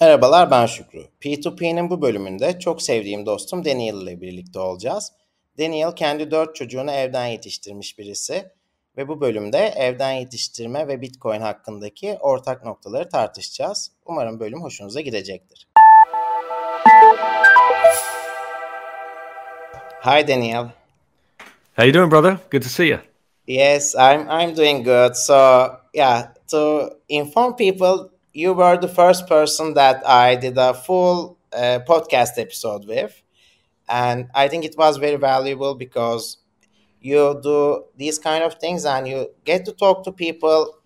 Merhabalar ben Şükrü. P2P'nin bu bölümünde çok sevdiğim dostum Daniel ile birlikte olacağız. Daniel kendi dört çocuğunu evden yetiştirmiş birisi ve bu bölümde evden yetiştirme ve Bitcoin hakkındaki ortak noktaları tartışacağız. Umarım bölüm hoşunuza gidecektir. Hi Daniel. How you doing, brother? Good to see you. Yes, I'm I'm doing good. So yeah, to inform people you were the first person that I did a full uh, podcast episode with. And I think it was very valuable because you do these kind of things and you get to talk to people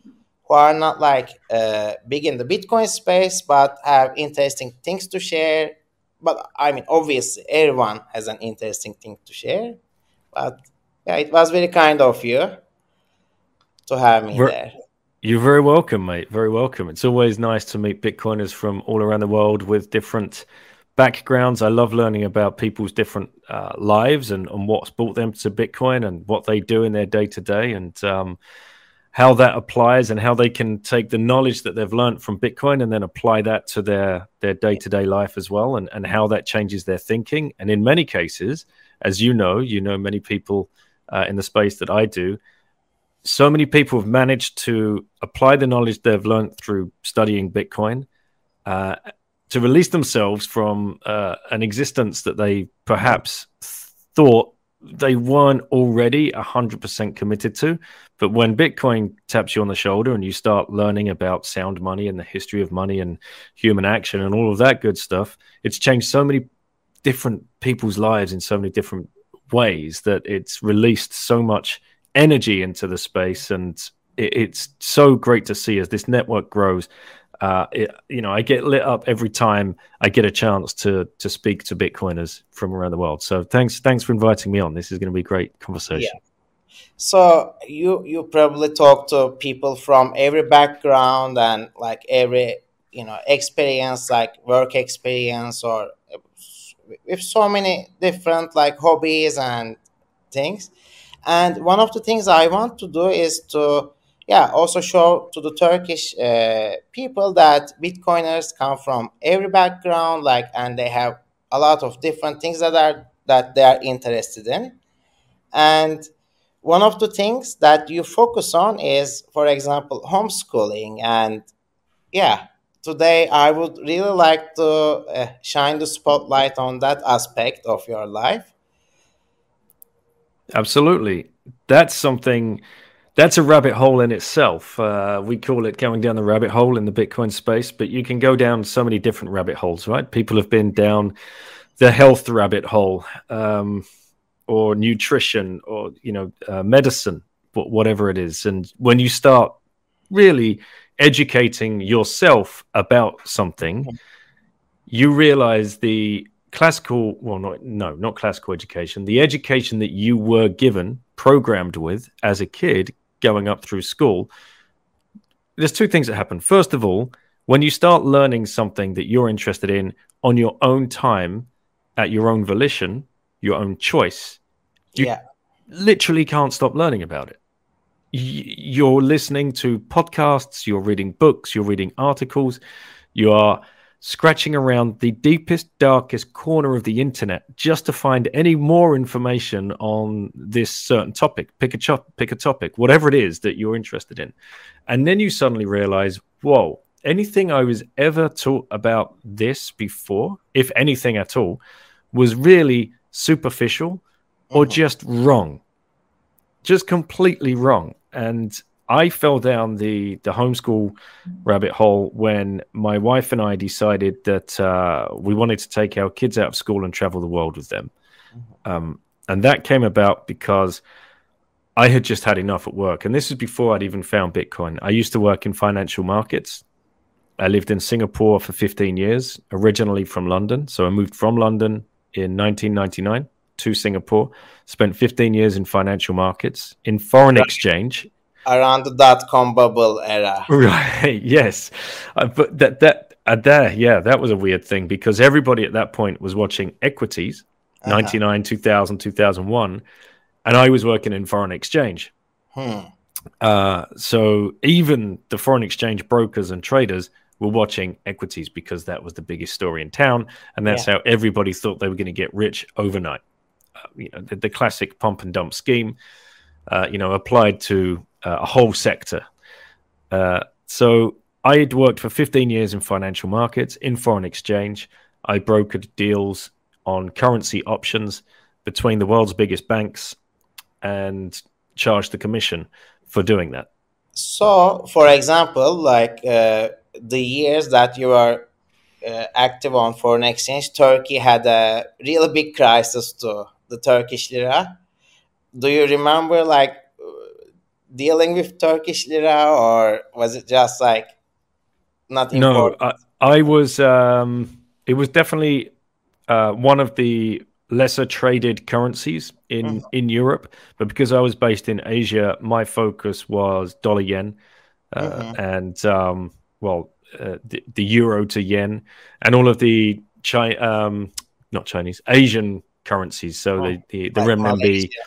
who are not like uh, big in the Bitcoin space but have interesting things to share. But I mean, obviously, everyone has an interesting thing to share. But yeah, it was very kind of you to have me there. You're very welcome, mate. Very welcome. It's always nice to meet Bitcoiners from all around the world with different backgrounds. I love learning about people's different uh, lives and, and what's brought them to Bitcoin and what they do in their day to day and um, how that applies and how they can take the knowledge that they've learned from Bitcoin and then apply that to their their day to day life as well and, and how that changes their thinking. And in many cases, as you know, you know many people uh, in the space that I do so many people have managed to apply the knowledge they've learned through studying Bitcoin uh, to release themselves from uh, an existence that they perhaps thought they weren't already 100% committed to. But when Bitcoin taps you on the shoulder and you start learning about sound money and the history of money and human action and all of that good stuff, it's changed so many different people's lives in so many different ways that it's released so much energy into the space, and it, it's so great to see as this network grows. Uh, it, you know, I get lit up every time I get a chance to to speak to Bitcoiners from around the world. So thanks, thanks for inviting me on. This is going to be a great conversation. Yeah. So you you probably talk to people from every background and like every you know experience, like work experience, or with so many different like hobbies and things. And one of the things I want to do is to, yeah, also show to the Turkish uh, people that Bitcoiners come from every background, like, and they have a lot of different things that are that they are interested in. And one of the things that you focus on is, for example, homeschooling. And yeah, today I would really like to uh, shine the spotlight on that aspect of your life. Absolutely. That's something that's a rabbit hole in itself. Uh, we call it going down the rabbit hole in the Bitcoin space, but you can go down so many different rabbit holes, right? People have been down the health rabbit hole, um, or nutrition, or you know, uh, medicine, whatever it is. And when you start really educating yourself about something, mm-hmm. you realize the classical well not no not classical education. The education that you were given programmed with as a kid going up through school there's two things that happen. First of all when you start learning something that you're interested in on your own time at your own volition your own choice you yeah. literally can't stop learning about it. You're listening to podcasts you're reading books you're reading articles you are scratching around the deepest, darkest corner of the internet just to find any more information on this certain topic. Pick a cho- pick a topic, whatever it is that you're interested in, and then you suddenly realize, whoa, anything I was ever taught about this before, if anything at all, was really superficial or mm-hmm. just wrong, just completely wrong, and I fell down the the homeschool rabbit hole when my wife and I decided that uh, we wanted to take our kids out of school and travel the world with them, mm-hmm. um, and that came about because I had just had enough at work, and this is before I'd even found Bitcoin. I used to work in financial markets. I lived in Singapore for 15 years, originally from London. So I moved from London in 1999 to Singapore. Spent 15 years in financial markets, in foreign exchange around the dot com bubble era. Right. Yes. Uh, but that that uh, there, yeah, that was a weird thing because everybody at that point was watching equities, uh-huh. 99, 2000, 2001, and I was working in foreign exchange. Hmm. Uh, so even the foreign exchange brokers and traders were watching equities because that was the biggest story in town, and that's yeah. how everybody thought they were going to get rich overnight. Uh, you know, the, the, classic pump and dump scheme, uh, you know, applied to uh, a whole sector. Uh, so I had worked for 15 years in financial markets, in foreign exchange. I brokered deals on currency options between the world's biggest banks and charged the commission for doing that. So, for example, like uh, the years that you are uh, active on foreign exchange, Turkey had a really big crisis to the Turkish lira. Do you remember like dealing with Turkish lira, or was it just like not important? No, I, I was. Um, it was definitely uh, one of the lesser traded currencies in mm-hmm. in Europe, but because I was based in Asia, my focus was dollar yen, uh, mm-hmm. and um, well, uh, the, the, euro to yen, and all of the Chi- um, not Chinese Asian currencies. So oh, the the, the renminbi. Yeah.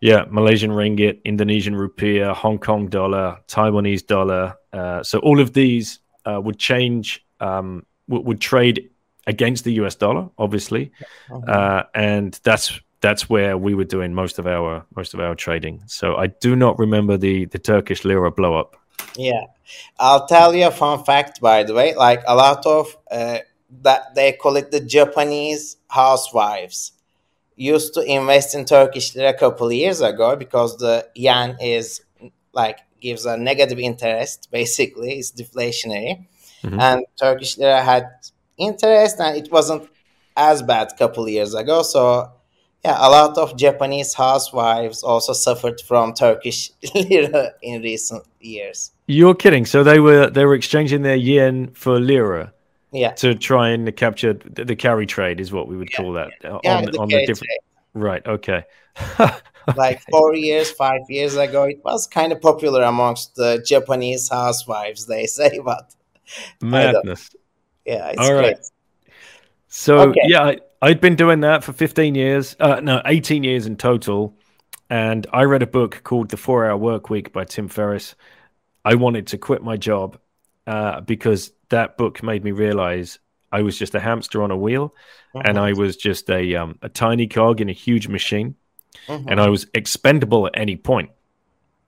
Yeah. Malaysian ringgit, Indonesian rupiah, Hong Kong dollar, Taiwanese dollar. Uh, so all of these uh, would change, um, would, would trade against the US dollar, obviously, uh-huh. uh, and that's that's where we were doing most of our most of our trading. So I do not remember the the Turkish lira blow up. Yeah, I'll tell you a fun fact. By the way, like a lot of uh, that they call it the Japanese housewives used to invest in Turkish lira a couple years ago because the yen is like gives a negative interest. Basically, it's deflationary, mm-hmm. and Turkish lira had interest and it wasn't as bad a couple years ago so yeah a lot of japanese housewives also suffered from turkish lira in recent years you're kidding so they were they were exchanging their yen for lira yeah to try and capture the, carry trade is what we would yeah. call that uh, yeah, on, the, on the different trade. right okay like four years five years ago it was kind of popular amongst the japanese housewives they say but madness yeah, it's All right. Great. So okay. yeah, I, had been doing that for 15 years. Uh, no, 18 years in total. And I read a book called The Four Hour Work Week by Tim Ferriss. I wanted to quit my job uh, because that book made me realize I was just a hamster on a wheel, mm-hmm. and I was just a um, a tiny cog in a huge machine, mm-hmm. and I was expendable at any point.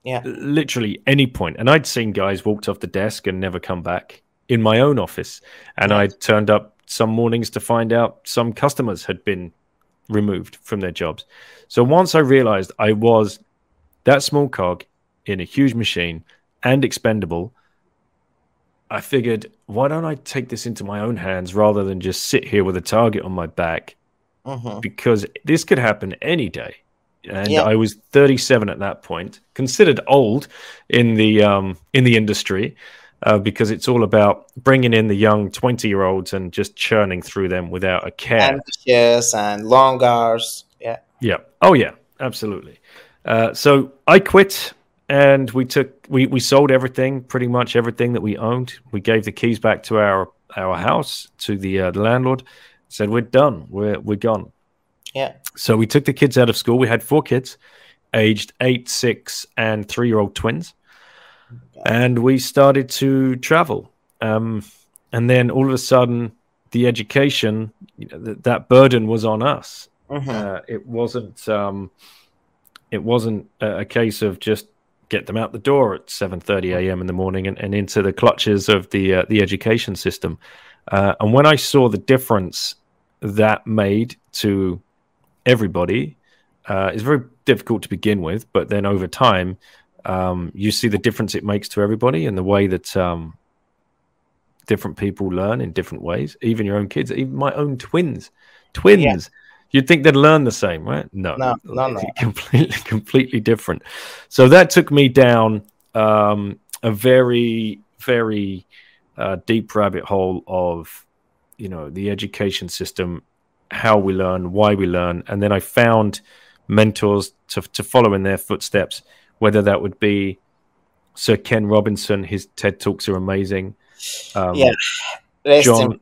Yeah, literally any point. And I'd seen guys walked off the desk and never come back in my own office. And I turned up some mornings to find out some customers had been removed from their jobs. So once I realized I was that small cog in a huge machine and expendable, I figured, why don't I take this into my own hands rather than just sit here with a target on my back? Uh-huh. Because this could happen any day. And yeah. I was 37 at that point, considered old in the um, in the industry uh, because it's all about bringing in the young 20 year olds and just churning through them without a care. Ambitious and long hours. Yeah. Yeah. Oh, yeah. Absolutely. Uh, so I quit and we took, we, we sold everything, pretty much everything that we owned. We gave the keys back to our, our house to the, uh, the landlord, said, We're done. We're, we're gone. Yeah. So we took the kids out of school. We had four kids, aged eight, six, and three year old twins and we started to travel. Um, and then all of a sudden, the education you know, th- that burden was on us. Mm-hmm. Uh, it wasn't. Um, it wasn't a, a, case of just get them out the door at seven thirty a.m. in the morning and, and, into the clutches of the uh, the education system. Uh, and when I saw the difference that made to everybody, uh, it's very difficult to begin with, but then over time, um, you see the difference it makes to everybody and the way that um, different people learn in different ways. Even your own kids, even my own twins, twins. Yeah. You'd think they'd learn the same, right? No, no, no, no. completely, completely different. So that took me down um, a very, very uh, deep rabbit hole of, you know, the education system, how we learn, why we learn, and then I found mentors to to follow in their footsteps whether that would be Sir Ken Robinson. His TED talks are amazing. Um, yeah, rest John.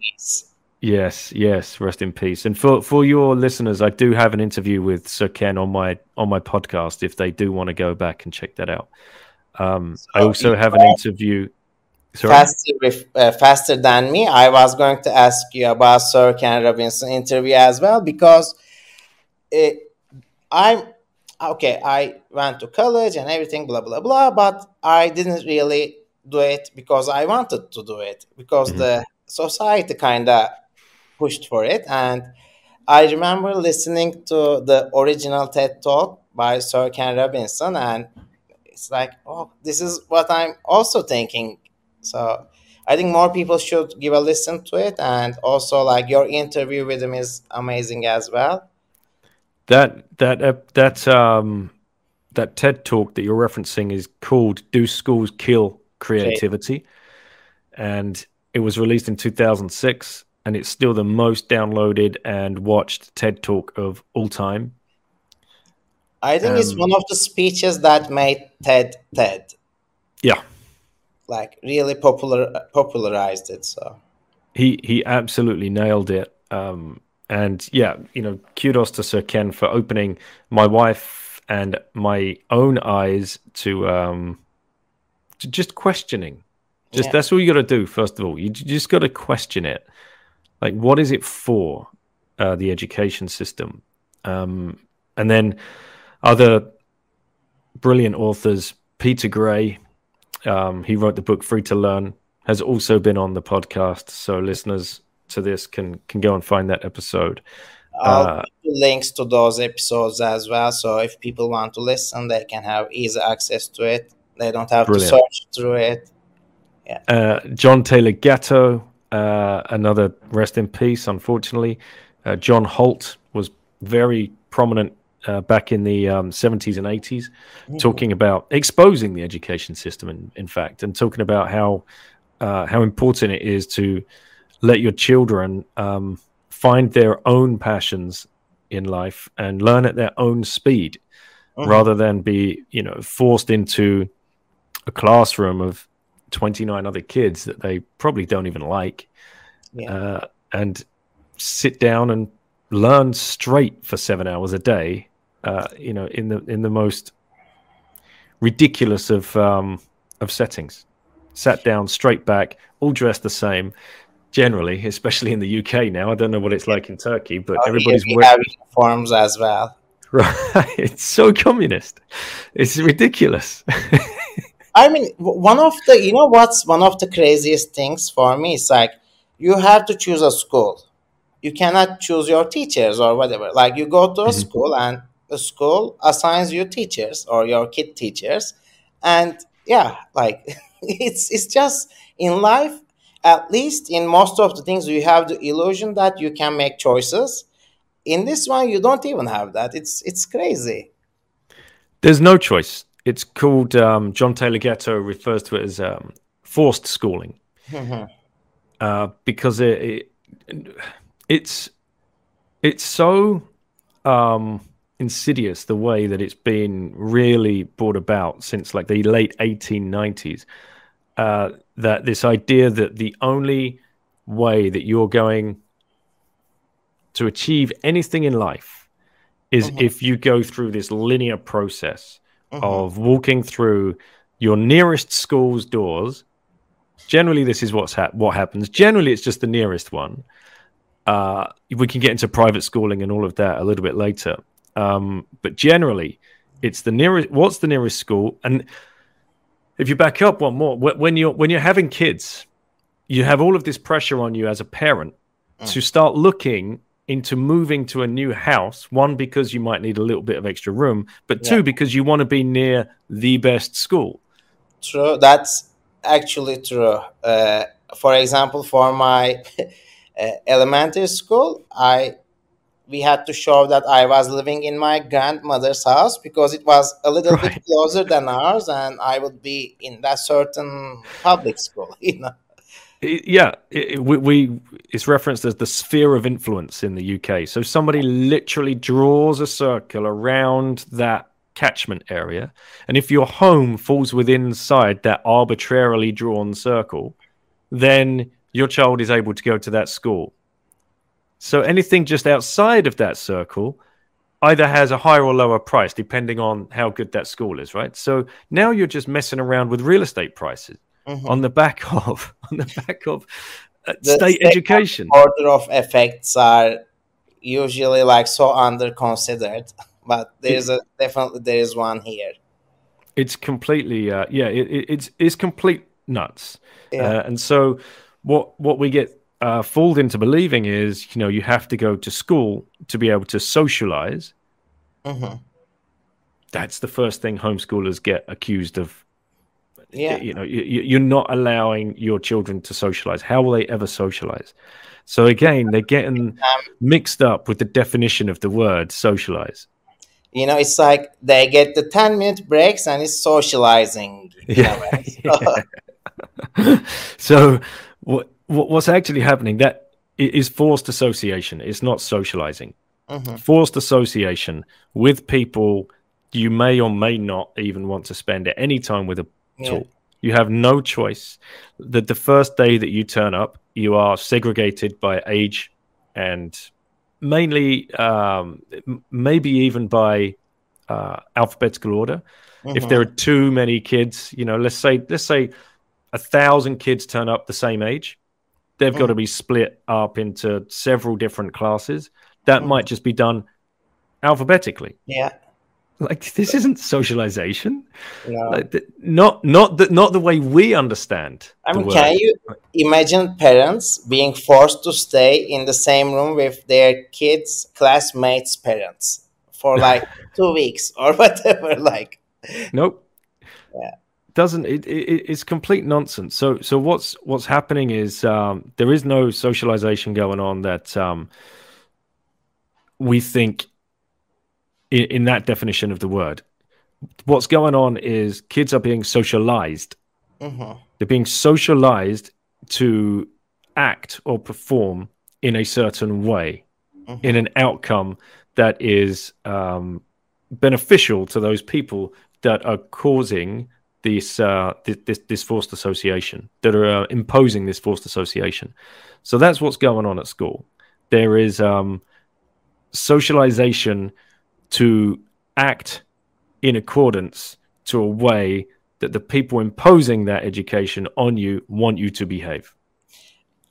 Yes, yes, rest in peace. And for for your listeners, I do have an interview with Sir Ken on my on my podcast. If they do want to go back and check that out, um, so I also have an interview. faster uh, faster than me. I was going to ask you about Sir Ken Robinson interview as well because it, I'm okay. I went to college and everything, blah blah blah, but I didn't really do it because I wanted to do it because mm-hmm. the society kind of pushed for it and I remember listening to the original TED talk by Sir Ken Robinson, and it's like, oh, this is what I'm also thinking. So I think more people should give a listen to it, and also like your interview with him is amazing as well. That that uh, that um that TED talk that you're referencing is called "Do Schools Kill Creativity," okay. and it was released in 2006 and it's still the most downloaded and watched TED Talk of all time. I think um, it's one of the speeches that made TED TED. Yeah, like really popular popularized it. So he he absolutely nailed it. Um, and yeah, you know, kudos to Sir Ken for opening my wife and my own eyes to um, to just questioning. Just yeah. that's all you got to do. First of all, you just got to question it like what is it for uh, the education system? Um, and then other brilliant authors peter gray um, he wrote the book free to learn has also been on the podcast so listeners to this can can go and find that episode. I'll uh, links to those episodes as well so if people want to listen they can have easy access to it. They don't have brilliant. to search through it. Yeah. Uh, john taylor gatto uh, another rest in peace, unfortunately. Uh, John Holt was very prominent uh, back in the um, 70s and 80s, mm-hmm. talking about exposing the education system, in, in fact, and talking about how uh, how important it is to let your children um, find their own passions in life and learn at their own speed, mm-hmm. rather than be you know forced into a classroom of 29 other kids that they probably don't even like yeah. uh, and sit down and learn straight for seven hours a day uh, you know in the in the most ridiculous of um, of settings. Sat down straight back all dressed the same. Generally especially in the uk now i don't know what it's like in turkey but oh, everybody's wearing uniforms as well. Right it's so communist. It's ridiculous I mean, one of the you know what's one of the craziest things for me is like you have to choose a school. You cannot choose your teachers or whatever. Like you go to a mm-hmm. school and the school assigns you teachers or your kid teachers, and yeah, like it's it's just in life. At least in most of the things, you have the illusion that you can make choices. In this one, you don't even have that. It's it's crazy. There's no choice it's called um, John Taylor Gatto refers to it as um, forced schooling mm-hmm. uh, because it, it, it's it's so um, insidious the way that it's been really brought about since like the late 1890s uh, that this idea that the only way that you're going to achieve anything in life is mm-hmm. if you go through this linear process mm-hmm. of walking through your nearest school's doors. Generally, this is what's ha- what happens. Generally, it's just the nearest one. Uh, we can get into private schooling and all of that a little bit later. Um, but generally, it's the nearest. What's the nearest school? And if you back up one more, when you're when you're having kids, you have all of this pressure on you as a parent mm. to start looking into moving to a new house one because you might need a little bit of extra room but two yeah. because you want to be near the best school true that's actually true uh, for example for my uh, elementary school i we had to show that i was living in my grandmother's house because it was a little right. bit closer than ours and i would be in that certain public school you know yeah, it, we, we, it's referenced as the sphere of influence in the UK. So somebody literally draws a circle around that catchment area, and if your home falls within inside that arbitrarily drawn circle, then your child is able to go to that school. So anything just outside of that circle either has a higher or lower price depending on how good that school is, right? So now you're just messing around with real estate prices mm-hmm. on the back of on the back of uh, state, state education. Order of effects are usually like so under considered, but there's a definitely there is one here. It's completely uh, yeah, it, it, it's it's complete nuts, yeah. Uh, and so what what we get uh, fooled into believing is you know you have to go to school to be able to socialize. Mm-hmm. That's the first thing homeschoolers get accused of yeah. you know you, are not allowing your children to socialize. How will they ever socialize? So again they're getting um, mixed up with the definition of the word socialize. You know it's like they get the 10 minute breaks and it's socializing yeah, yeah. so what, what's actually happening that is forced association. It's not socializing. Mm-hmm. forced association with people you may or may not even want to spend any time with a yeah. You have no choice. That the first day that you turn up, you are segregated by age and mainly, um, maybe even by uh, alphabetical order. Mm-hmm. If there are too many kids, you know, let's say let's say a thousand kids turn up the same age, they've mm-hmm. got to be split up into several different classes. That mm-hmm. might just be done alphabetically. Yeah. Like this isn't socialization. No. Like, not not the not the way we understand. I mean, can you imagine parents being forced to stay in the same room with their kids' classmates' parents for like two weeks or whatever? Like, nope. Yeah. Doesn't it, it? It's complete nonsense. So so what's what's happening is um, there is no socialization going on that um, we think in, in that definition of the word. What's going on is kids are being socialized. Mm-hmm. They're being socialized to act or perform in a certain way, mm-hmm. in an outcome that is um, beneficial to those people that are causing this, uh, this, this forced association, that are uh, imposing this forced association. So that's what's going on at school. There is um, socialization to act in accordance to a way that the people imposing that education on you want you to behave.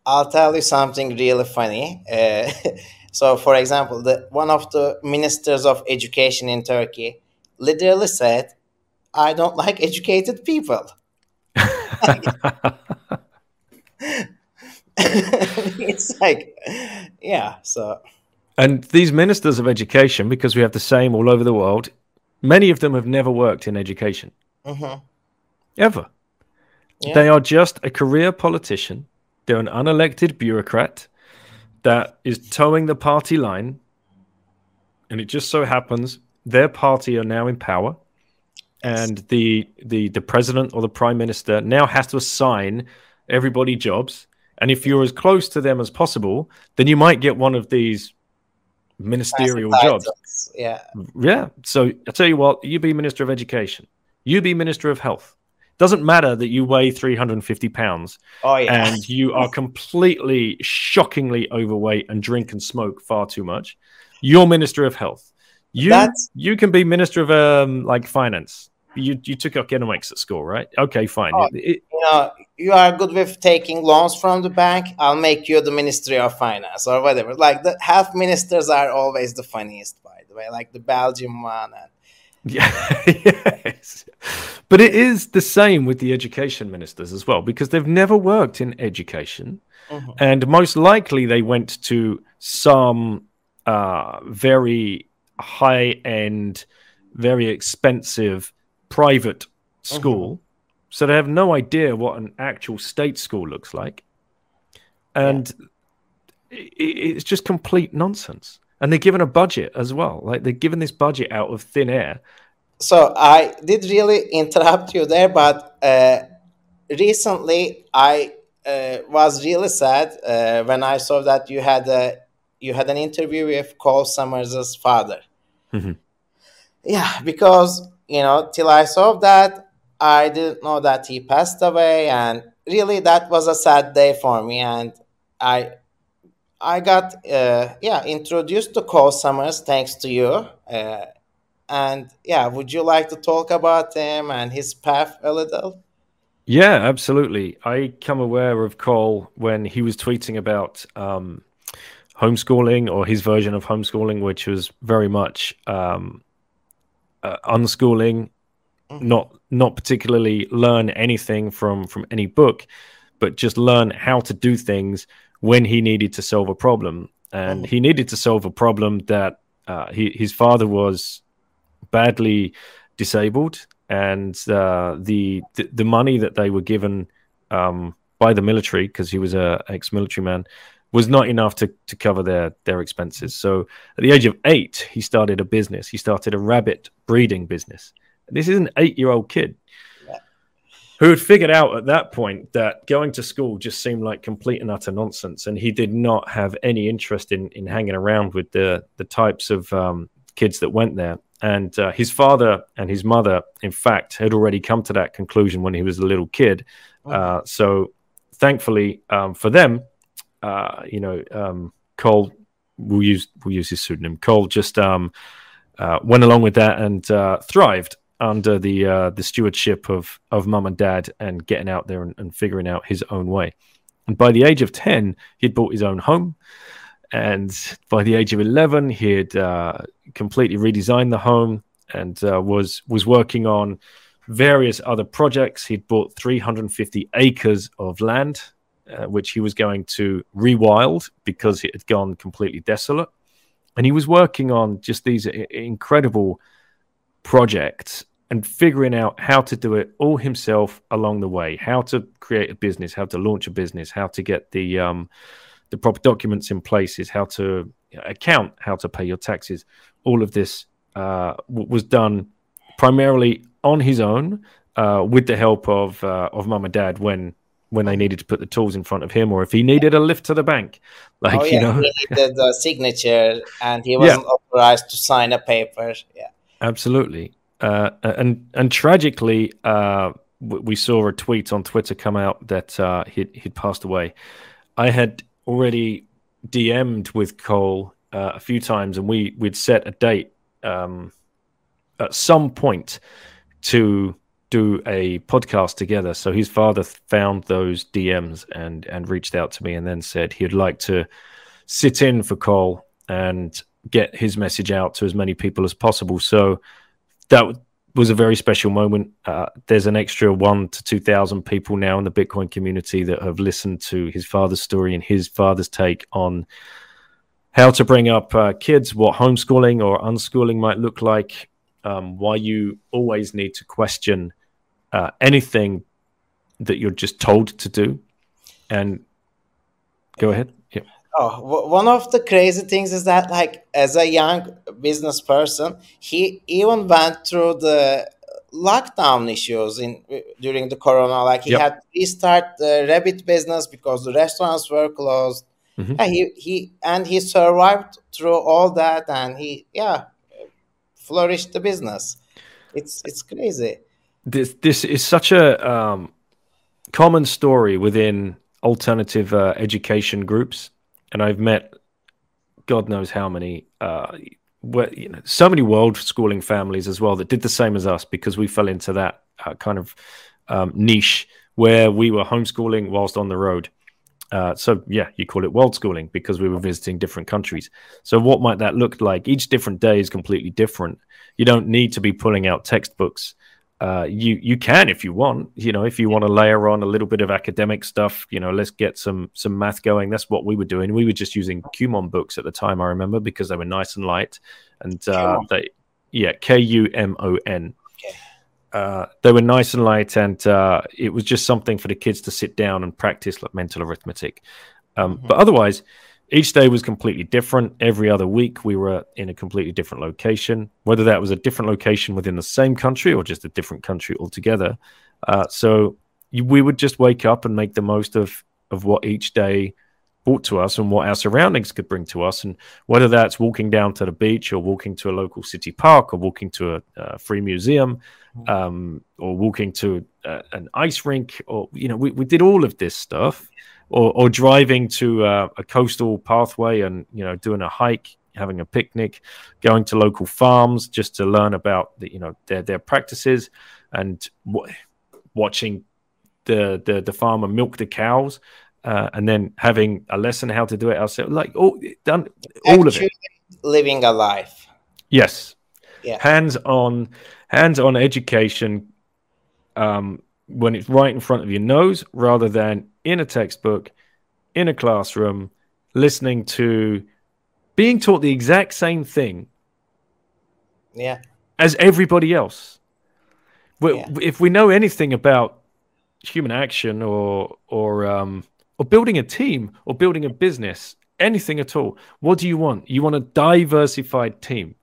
I'll tell you something really funny. Uh, so, for example, the, one of the ministers of education in Turkey literally said, I don't like educated people. it's like, yeah, so. And these ministers of education, because we have the same all over the world, many of them have never worked in education. Mm-hmm. Ever. Yeah. They are just a career politician. They're an unelected bureaucrat that is toeing the party line. And it just so happens their party are now in power. And the, the, the president or the prime minister now has to assign everybody jobs. And if you're as close to them as possible, then you might get one of these ministerial jobs. Yeah. Yeah. So I tell you what, you be Minister of Education, you be Minister of Health. Doesn't matter that you weigh 350 pounds oh, yeah. and you are completely shockingly overweight and drink and smoke far too much. You're Minister of Health. You That's... you can be Minister of um, like Finance you you took economics at school, right? Okay, fine. Oh, it, you know, you are good with taking loans from the bank. I'll make you the Ministry of Finance or whatever. Like the health ministers are always the funniest, by the way. Like the belgian one. And... Yeah, yes. But it is the same with the education ministers as well because they've never worked in education, mm-hmm. and most likely they went to some uh, very high end, very expensive private school, mm-hmm. So they have no idea what an actual state school looks like, and yeah. it, it's just complete nonsense. And they're given a budget as well, like they're given this budget out of thin air. So I did really interrupt you there, but uh, recently I uh, was really sad uh, when I saw that you had a you had an interview with Cole Summers' father. Mm-hmm. Yeah, because you know, till I saw that, I didn't know that he passed away, and really, that was a sad day for me. And I, I got uh, yeah introduced to Cole Summers thanks to you. Uh, and yeah, would you like to talk about him and his path a little? Yeah, absolutely. I come aware of Cole when he was tweeting about um, homeschooling or his version of homeschooling, which was very much um, uh, unschooling, mm-hmm. not not particularly learn anything from from any book, but just learn how to do things when he needed to solve a problem, and he needed to solve a problem that uh, he, his father was badly disabled and uh, the, the, the money that they were given um, by the military because he was a ex-military man was not enough to, to cover their their expenses. So at the age of eight, he started a business. He started a rabbit breeding business. This is an eight year old kid who had figured out at that point that going to school just seemed like complete and utter nonsense, and he did not have any interest in in hanging around with the the types of um, kids that went there. And uh, his father and his mother, in fact, had already come to that conclusion when he was a little kid. Oh. Uh, so, thankfully um, for them, uh, you know, um, Cole, we'll use we'll use his pseudonym. Cole just um, uh, went along with that and uh, thrived under the uh, the stewardship of of mum and dad and getting out there and, and figuring out his own way. And by the age of ten, he'd bought his own home. And by the age of 11 he had uh, completely redesigned the home and uh, was was working on various other projects. He'd bought 350 acres of land uh, which he was going to rewild because it had gone completely desolate. And he was working on just these incredible projects and figuring out how to do it all himself along the way how to create a business how to launch a business how to get the um, the proper documents in place, is how to account, how to pay your taxes. All of this uh, was done primarily on his own uh, with the help of uh, of mum and dad when when they needed to put the tools in front of him or if he needed a lift to the bank like oh, yeah. you know he needed the signature and he wasn't yeah. authorized to sign a paper yeah absolutely uh, and and tragically uh, we saw a tweet on twitter come out that uh, he'd, he'd passed away i had already DM'd with Cole uh, a few times, and we we'd set a date um, at some point to do a podcast together. So his father found those DMs and and reached out to me, and then said he'd like to sit in for Cole and get his message out to as many people as possible. So that was a very special moment. Uh, there's an extra one to 2,000 people now in the Bitcoin community that have listened to his father's story and his father's take on how to bring up uh, kids, what homeschooling or unschooling might look like, um, why you always need to question uh, anything that you're just told to do. And go ahead. Oh, one of the crazy things is that, like, as a young business person, he even went through the lockdown issues in during the corona. Like, he yep. had to restart the rabbit business because the restaurants were closed. Mm-hmm. Yeah, he he and he survived through all that, and he yeah flourished the business. It's it's crazy. This this is such a um, common story within alternative uh, education groups and I've met God knows how many, uh, where, you know, so many world schooling families as well that did the same as us because we fell into that uh, kind of um, niche where we were homeschooling whilst on the road. Uh, so yeah, you call it world schooling because we were visiting different countries. So what might that look like? Each different day is completely different. You don't need to be pulling out textbooks uh, you you can if you want. You know, if you want to layer on a little bit of academic stuff, you know, let's get some some math going. That's what we were doing. We were just using Kumon books at the time. I remember because they were nice and light, and uh, they yeah K U M O N. Uh, they were nice and light, and uh, it was just something for the kids to sit down and practice like mental arithmetic. Um, mm-hmm. But otherwise, each day was completely different. Every other week, we were in a completely different location, whether that was a different location within the same country or just a different country altogether. Uh, so we would just wake up and make the most of, of what each day brought to us and what our surroundings could bring to us. And whether that's walking down to the beach or walking to a local city park or walking to a, a free museum mm. um, or walking to a, an ice rink, or, you know, we, we did all of this stuff or, or driving to uh, a coastal pathway and you know doing a hike having a picnic going to local farms just to learn about the, you know their their practices and w- watching the the, the farmer milk the cows, uh, and then having a lesson how to do it ourselves. Like all done, all Actually, of it. Living a life. Yes. Yeah. Hands on, hands on education. Um, when it's right in front of your nose, rather than in a textbook, in a classroom, listening to, being taught the exact same thing. Yeah. As everybody else. Yeah. If we know anything about human action or or um, or building a team or building a business, anything at all, what do you want? You want a diversified team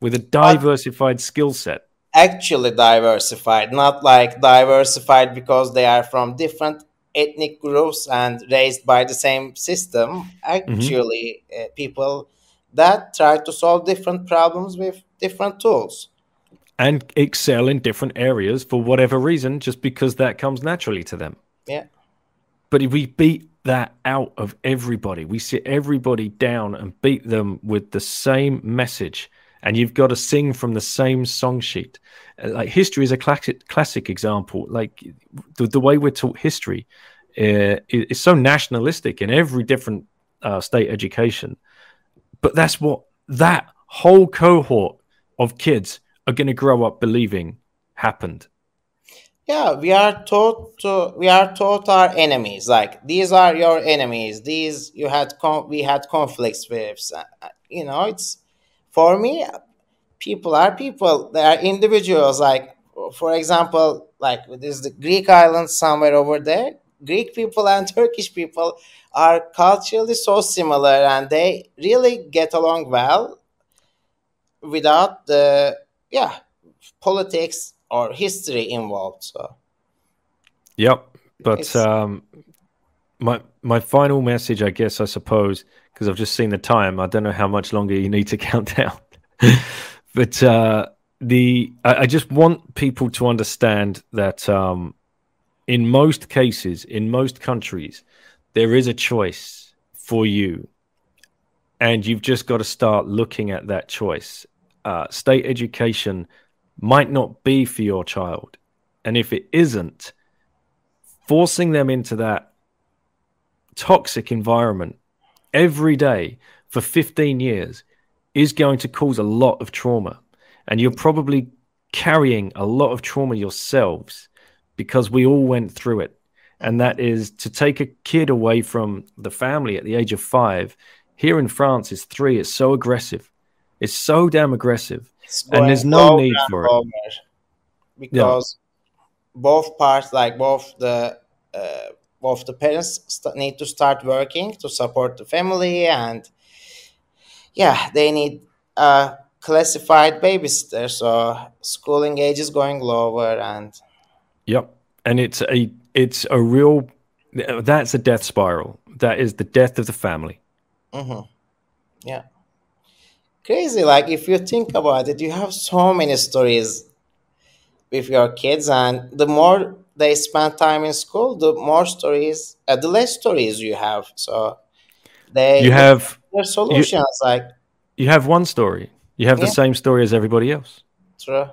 with a diversified skill set. Actually, diversified, not like diversified because they are from different ethnic groups and raised by the same system. Mm-hmm. Actually, mm-hmm. uh, people that try to solve different problems with different tools and excel in different areas for whatever reason, just because that comes naturally to them. Yeah. But if we beat that out of everybody, we sit everybody down and beat them with the same message, and you've got to sing from the same song sheet. Uh, like history is a classic classic example. Like the, the way we're taught history uh, is so nationalistic in every different uh, state education, but that's what that whole cohort of kids are going to grow up believing happened. Yeah, we are taught to, we are taught our enemies. Like these are your enemies. These you had con- we had conflicts with. You know, it's for me. People are people. They are individuals. Like for example, like there's the Greek island somewhere over there. Greek people and Turkish people are culturally so similar, and they really get along well without the yeah, politics or history involved. So, yep. But um, my my final message, I guess, I suppose, because I've just seen the time. I don't know how much longer you need to count down. but uh, the I, I, just want people to understand that um, in most cases, in most countries, there is a choice for you, and you've just got to start looking at that choice uh, state education might not be for your child. And if it isn't, forcing them into that toxic environment every day for 15 years is going to cause a lot of trauma. And you're probably carrying a lot of trauma yourselves because we all went through it. And that is to take a kid away from the family at the age of five. Here in France, is three. It's so aggressive. It's so damn aggressive, and there's no need for it because yeah. both parts, like both the uh, both the parents st- need to start working to support the family, and yeah, they need a classified babysitter. So schooling age is going lower, and yep, and it's a it's a real that's a death spiral. That is the death of the family. Mm-hmm. Yeah crazy. Like if you think about it, you have so many stories with your kids, and the more they spend time in school, the more stories, uh, the less stories you have. So they you have their solutions. You, like you have one story. You have yeah. the same story as everybody else. True.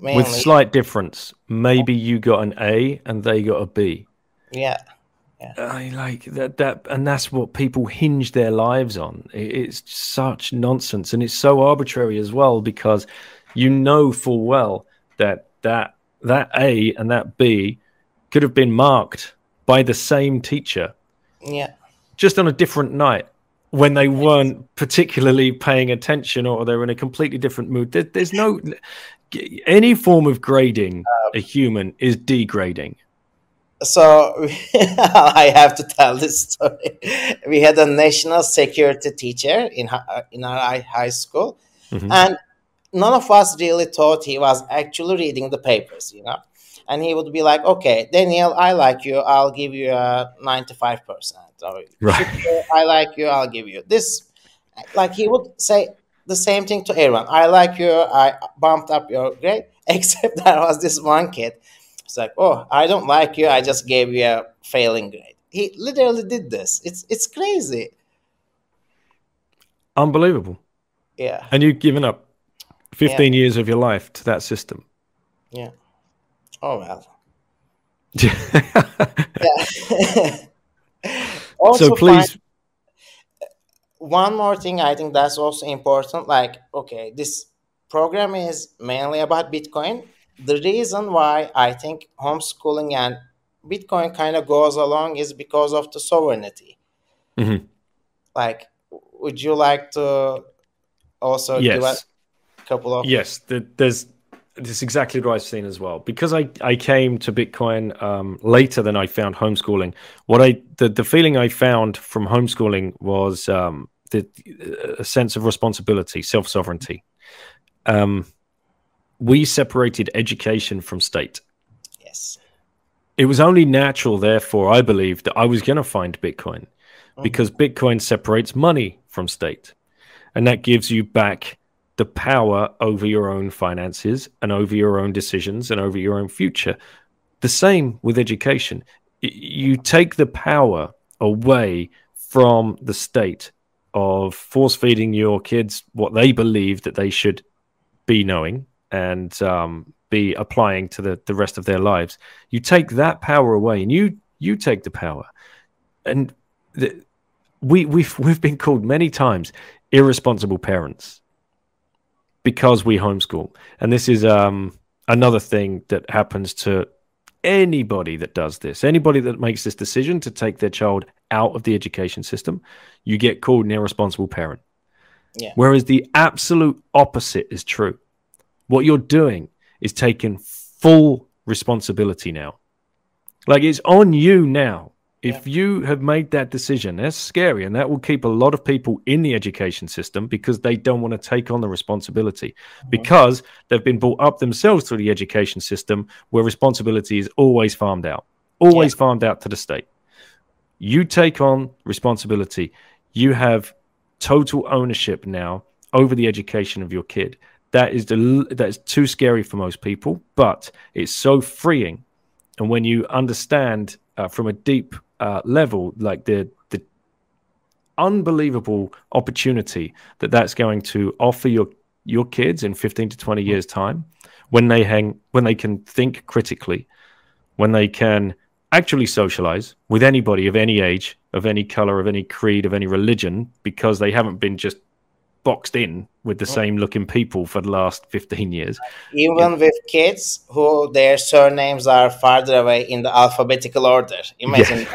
Mainly. With slight difference. Maybe you got an A and they got a B. Yeah. I like that that and that's what people hinge their lives on. It's such nonsense and it's so arbitrary as well because you know full well that that that A and that B could have been marked by the same teacher. Yeah. Just on a different night when they weren't particularly paying attention or they were in a completely different mood. There, there's no any form of grading uh, a human is degrading so I have to tell this story. We had a national security teacher in in our high school, mm-hmm. and none of us really thought he was actually reading the papers, you know. And he would be like, "Okay, Daniel, I like you. I'll give you a ninety-five percent. Right. I like you. I'll give you this." Like he would say the same thing to everyone. I like you. I bumped up your grade. Except there was this one kid it's like, oh, I don't like you. I just gave you a failing grade. He literally did this. It's it's crazy. Unbelievable. Yeah. And you've given up 15 yeah. years of your life to that system. Yeah. Oh well. also so please find- one more thing i think that's also important like okay this program is mainly about bitcoin the reason why i think homeschooling and bitcoin kind of goes along is because of the sovereignty Mhm. like would you like to also give a yes couple of yes th- there's this is exactly what I've seen as well. Because I, I came to Bitcoin um, later than I found homeschooling. What I the, the feeling I found from homeschooling was um, the a sense of responsibility, self sovereignty. Um, we separated education from state. yes It was only natural, therefore, I believe that I was going to find Bitcoin Mhm. because Bitcoin separates money from state, and that gives you back the power over your own finances and over your own decisions and over your own future. The same with education. You take the power away from the state of force feeding your kids what they believe that they should be knowing and um, be applying to the, the rest of their lives. You take that power away and you you take the power. And the, we we've we've been called many times irresponsible parents because we homeschool. And this is um, another thing that happens to anybody that does this. Anybody that makes this decision to take their child out of the education system, you get called an irresponsible parent. Yeah. Whereas the absolute opposite is true. What you're doing is taking full responsibility now. Like it's on you now. If you have made that decision, that's scary. And that will keep a lot of people in the education system because they don't want to take on the responsibility because they've been brought up themselves through the education system where responsibility is always farmed out, always farmed out to the state. You take on responsibility. You have total ownership now over the education of your kid. That is the that is too scary for most people, but it's so freeing. And when you understand uh, from a deep uh, level, like the the unbelievable opportunity that that's going to offer your your kids in 15 to 20 years time when they hang when they can think critically when they can actually socialize with anybody of any age of any color of any creed of any religion because they haven't been just boxed in with the same looking people for the last 15 years. Even with kids who their surnames are farther away in the alphabetical order. Imagine.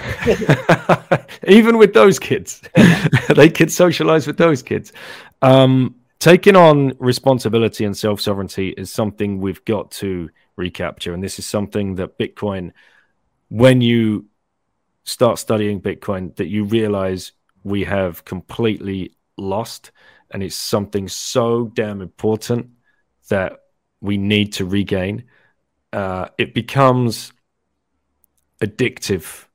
Even with those kids. They could socialize with those kids. Um, taking on responsibility and self-sovereignty is something we've got to recapture and this is something that bitcoin when you start studying bitcoin that you realize we have completely lost and it's something so damn important that we need to regain uh, it becomes addictive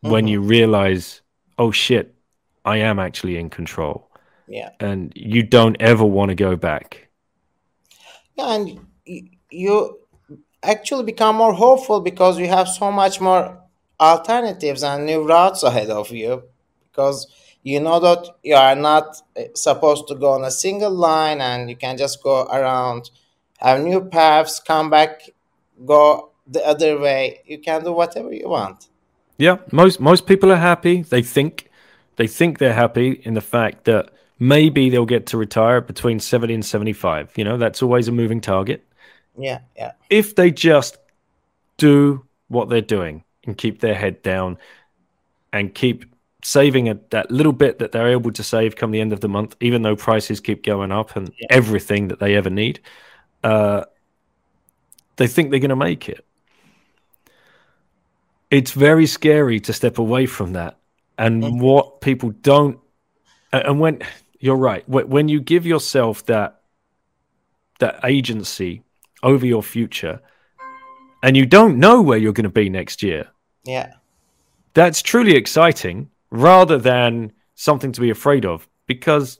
when Mhm. you realize, oh shit, I am actually in control, yeah and you don't ever want to go back. Yeah, and y- you actually become more hopeful because you have so much more alternatives and new routes ahead of you because you know that you are not uh, supposed to go on a single line and you can just go around have new paths come back go the other way you can do whatever you want Yeah, most most people are happy. They think they think they're happy in the fact that maybe they'll get to retire between seventy and seventy-five. You know, that's always a moving target. yeah yeah if they just do what they're doing and keep their head down and keep saving a, that little bit that they're able to save come the end of the month, even though prices keep going up and Yeah. everything that they ever need, uh, they think they're going to make it. It's very scary to step away from that. And Mhm. what people don't, and when you're right, when you give yourself that that agency over your future and you don't know where you're going to be next year yeah that's truly exciting rather than something to be afraid of because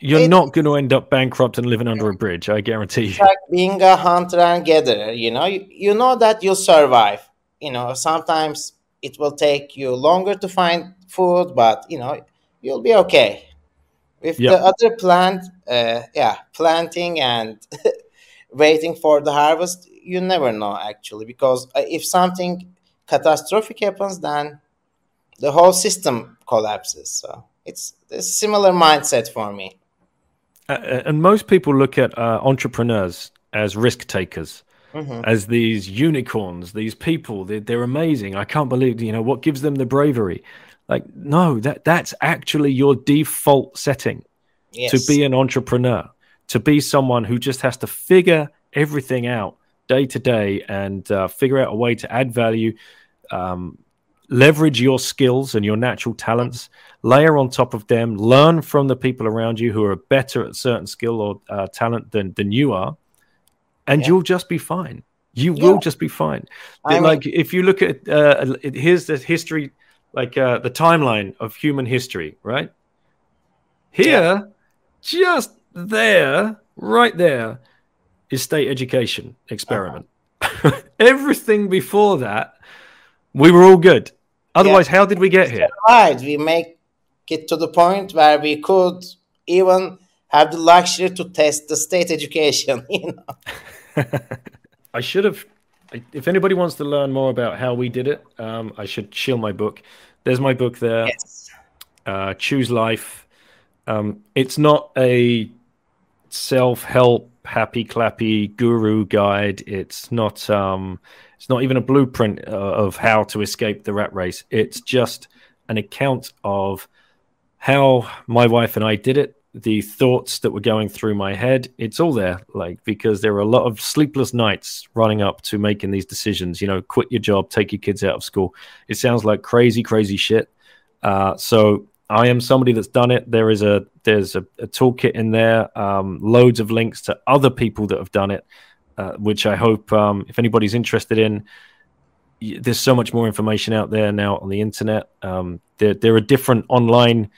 you're It- not going to end up bankrupt and living under a bridge i guarantee you. Like being a hunter and gatherer you know? You, you know that you'll survive. You know sometimes it will take you longer to find food but you know you'll be okay. With Yeah. the other plant uh, yeah planting and waiting for the harvest you never know actually because uh, if something catastrophic happens, then the whole system collapses. So it's a similar mindset for me. Uh, uh, and most people look at uh, entrepreneurs as risk takers, mm-hmm. as these unicorns, these people. They're, they're amazing. I can't believe you know what gives them the bravery. Like no, that that's actually your default setting yes. to be an entrepreneur, to be someone who just has to figure everything out day to day and uh, figure out a way to add value. Um, leverage your skills and your natural talents, layer on top of them, learn from the people around you who are better at certain skill or uh, talent than, than you are, and yeah. you'll just be fine. You yeah. will just be fine. I like mean, if you look at uh, here's the history, like uh, the timeline of human history, right? Here, yeah. just there, right there, is state education experiment. Uh-huh. Everything before that we were all good. Otherwise, yeah. how did we get here? Right, we make it to the point where we could even have the luxury to test the state education. You know, I should have. If anybody wants to learn more about how we did it, um, I should shill my book. There's my book there. Yes. Uh, Choose life. Um, it's not a self-help happy clappy guru guide. It's not. Um, it's not even a blueprint uh, of how to escape the rat race. It's just an account of how my wife and I did it, the thoughts that were going through my head. It's all there, like, because there were a lot of sleepless nights running up to making these decisions. You know, quit your job, take your kids out of school. It sounds like crazy, crazy shit. Uh, so I am somebody that's done it. There is a there's a, a toolkit in there, um, loads of links to other people that have done it uh, which I hope um, if anybody's interested in. There's so much more information out there now on the internet. Um, there, there are different online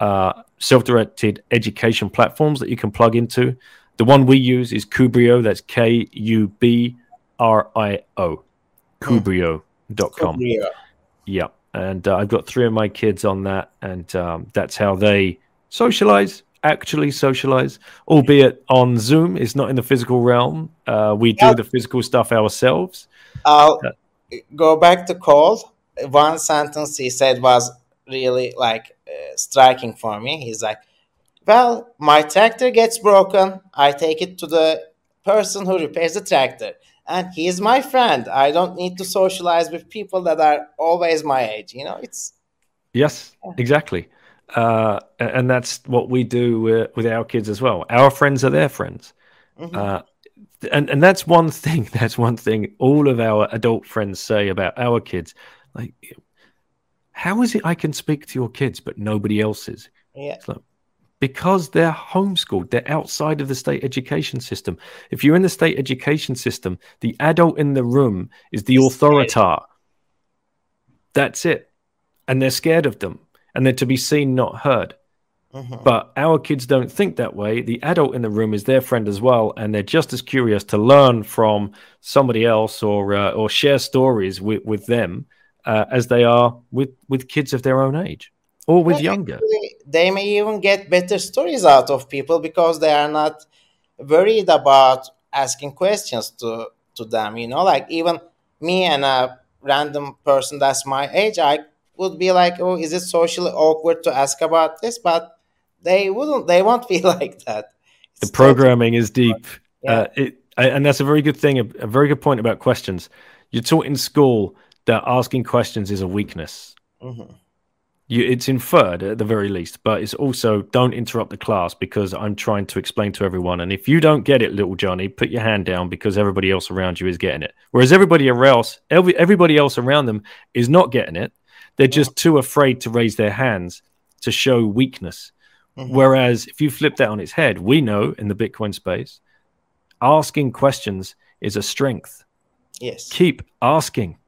uh, self-directed education platforms that you can plug into. The one we use is Kubrio. That's K U B R I O. Kubrio.com. Kubrio. Yeah. And uh, I've got three of my kids on that, and um, that's how they socialize actually socialize, albeit on Zoom. It's not in the physical realm. Uh, we do the physical stuff ourselves. I'll uh, go back to Cole. One sentence he said was really like uh, striking for me. He's like, "Well, my tractor gets broken. I take it to the person who repairs the tractor." And he's my friend. I don't need to socialize with people that are always my age. You know, it's yes, exactly uh, and that's what we do with, with, our kids as well. Our friends are their friends, mm-hmm. uh, and and that's one thing. That's one thing. All of our adult friends say about our kids, like, how is it I can speak to your kids but nobody else's? Yeah. Like, because they're homeschooled, they're outside of the state education system. If you're in the state education system, the adult in the room is the authority. That's it. And they're scared of them and they're to be seen, not heard. Mm-hmm. But our kids don't think that way. The adult in the room is their friend as well, and they're just as curious to learn from somebody else or uh, or share stories with, with them uh, as they are with with kids of their own age or with yeah, younger. They may even get better stories out of people because they are not worried about asking questions to to them. You know, like even me and a random person that's my age, I would be like, oh, is it socially awkward to ask about this? But they wouldn't. They won't be like that. It's the programming is deep. Yeah. Uh, it, and that's a very good thing. A, a, very good point about questions. You're taught in school that asking questions is a weakness. Mm-hmm. You, it's inferred at the very least, but it's also don't interrupt the class because I'm trying to explain to everyone. And if you don't get it, little Johnny, put your hand down because everybody else around you is getting it. Whereas everybody else, every, everybody else around them is not getting it they're just too afraid to raise their hands to show weakness. Mm-hmm. Whereas if you flip that on its head, we know in the Bitcoin space, asking questions is a strength. Yes. Keep asking.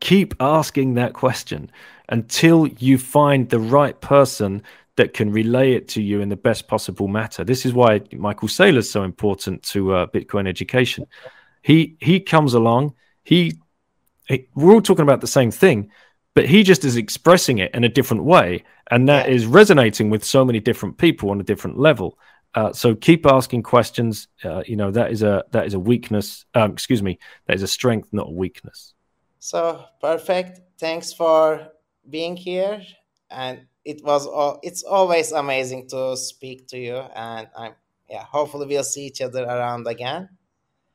Keep asking that question until you find the right person that can relay it to you in the best possible matter. This is why Michael Saylor is so important to uh, Bitcoin education. He he comes along. He, he, we're all talking about the same thing, but he just is expressing it in a different way and that yeah. is resonating with so many different people on a different level Uh, so keep asking questions. Uh, you know that is a that is a weakness. Um, excuse me, that is a strength, not a weakness. So perfect. Thanks for being here, and it was all. It's always amazing to speak to you, and I'm yeah. Hopefully we'll see each other around again.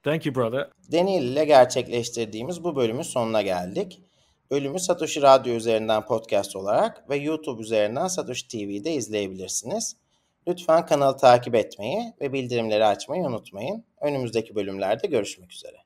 Thank you, brother. Daniel ile gerçekleştirdiğimiz bu bölümün sonuna geldik. Bölümü Satoshi Radyo üzerinden podcast olarak ve YouTube üzerinden Satoshi TV'de izleyebilirsiniz. Lütfen kanalı takip etmeyi ve bildirimleri açmayı unutmayın. Önümüzdeki bölümlerde görüşmek üzere.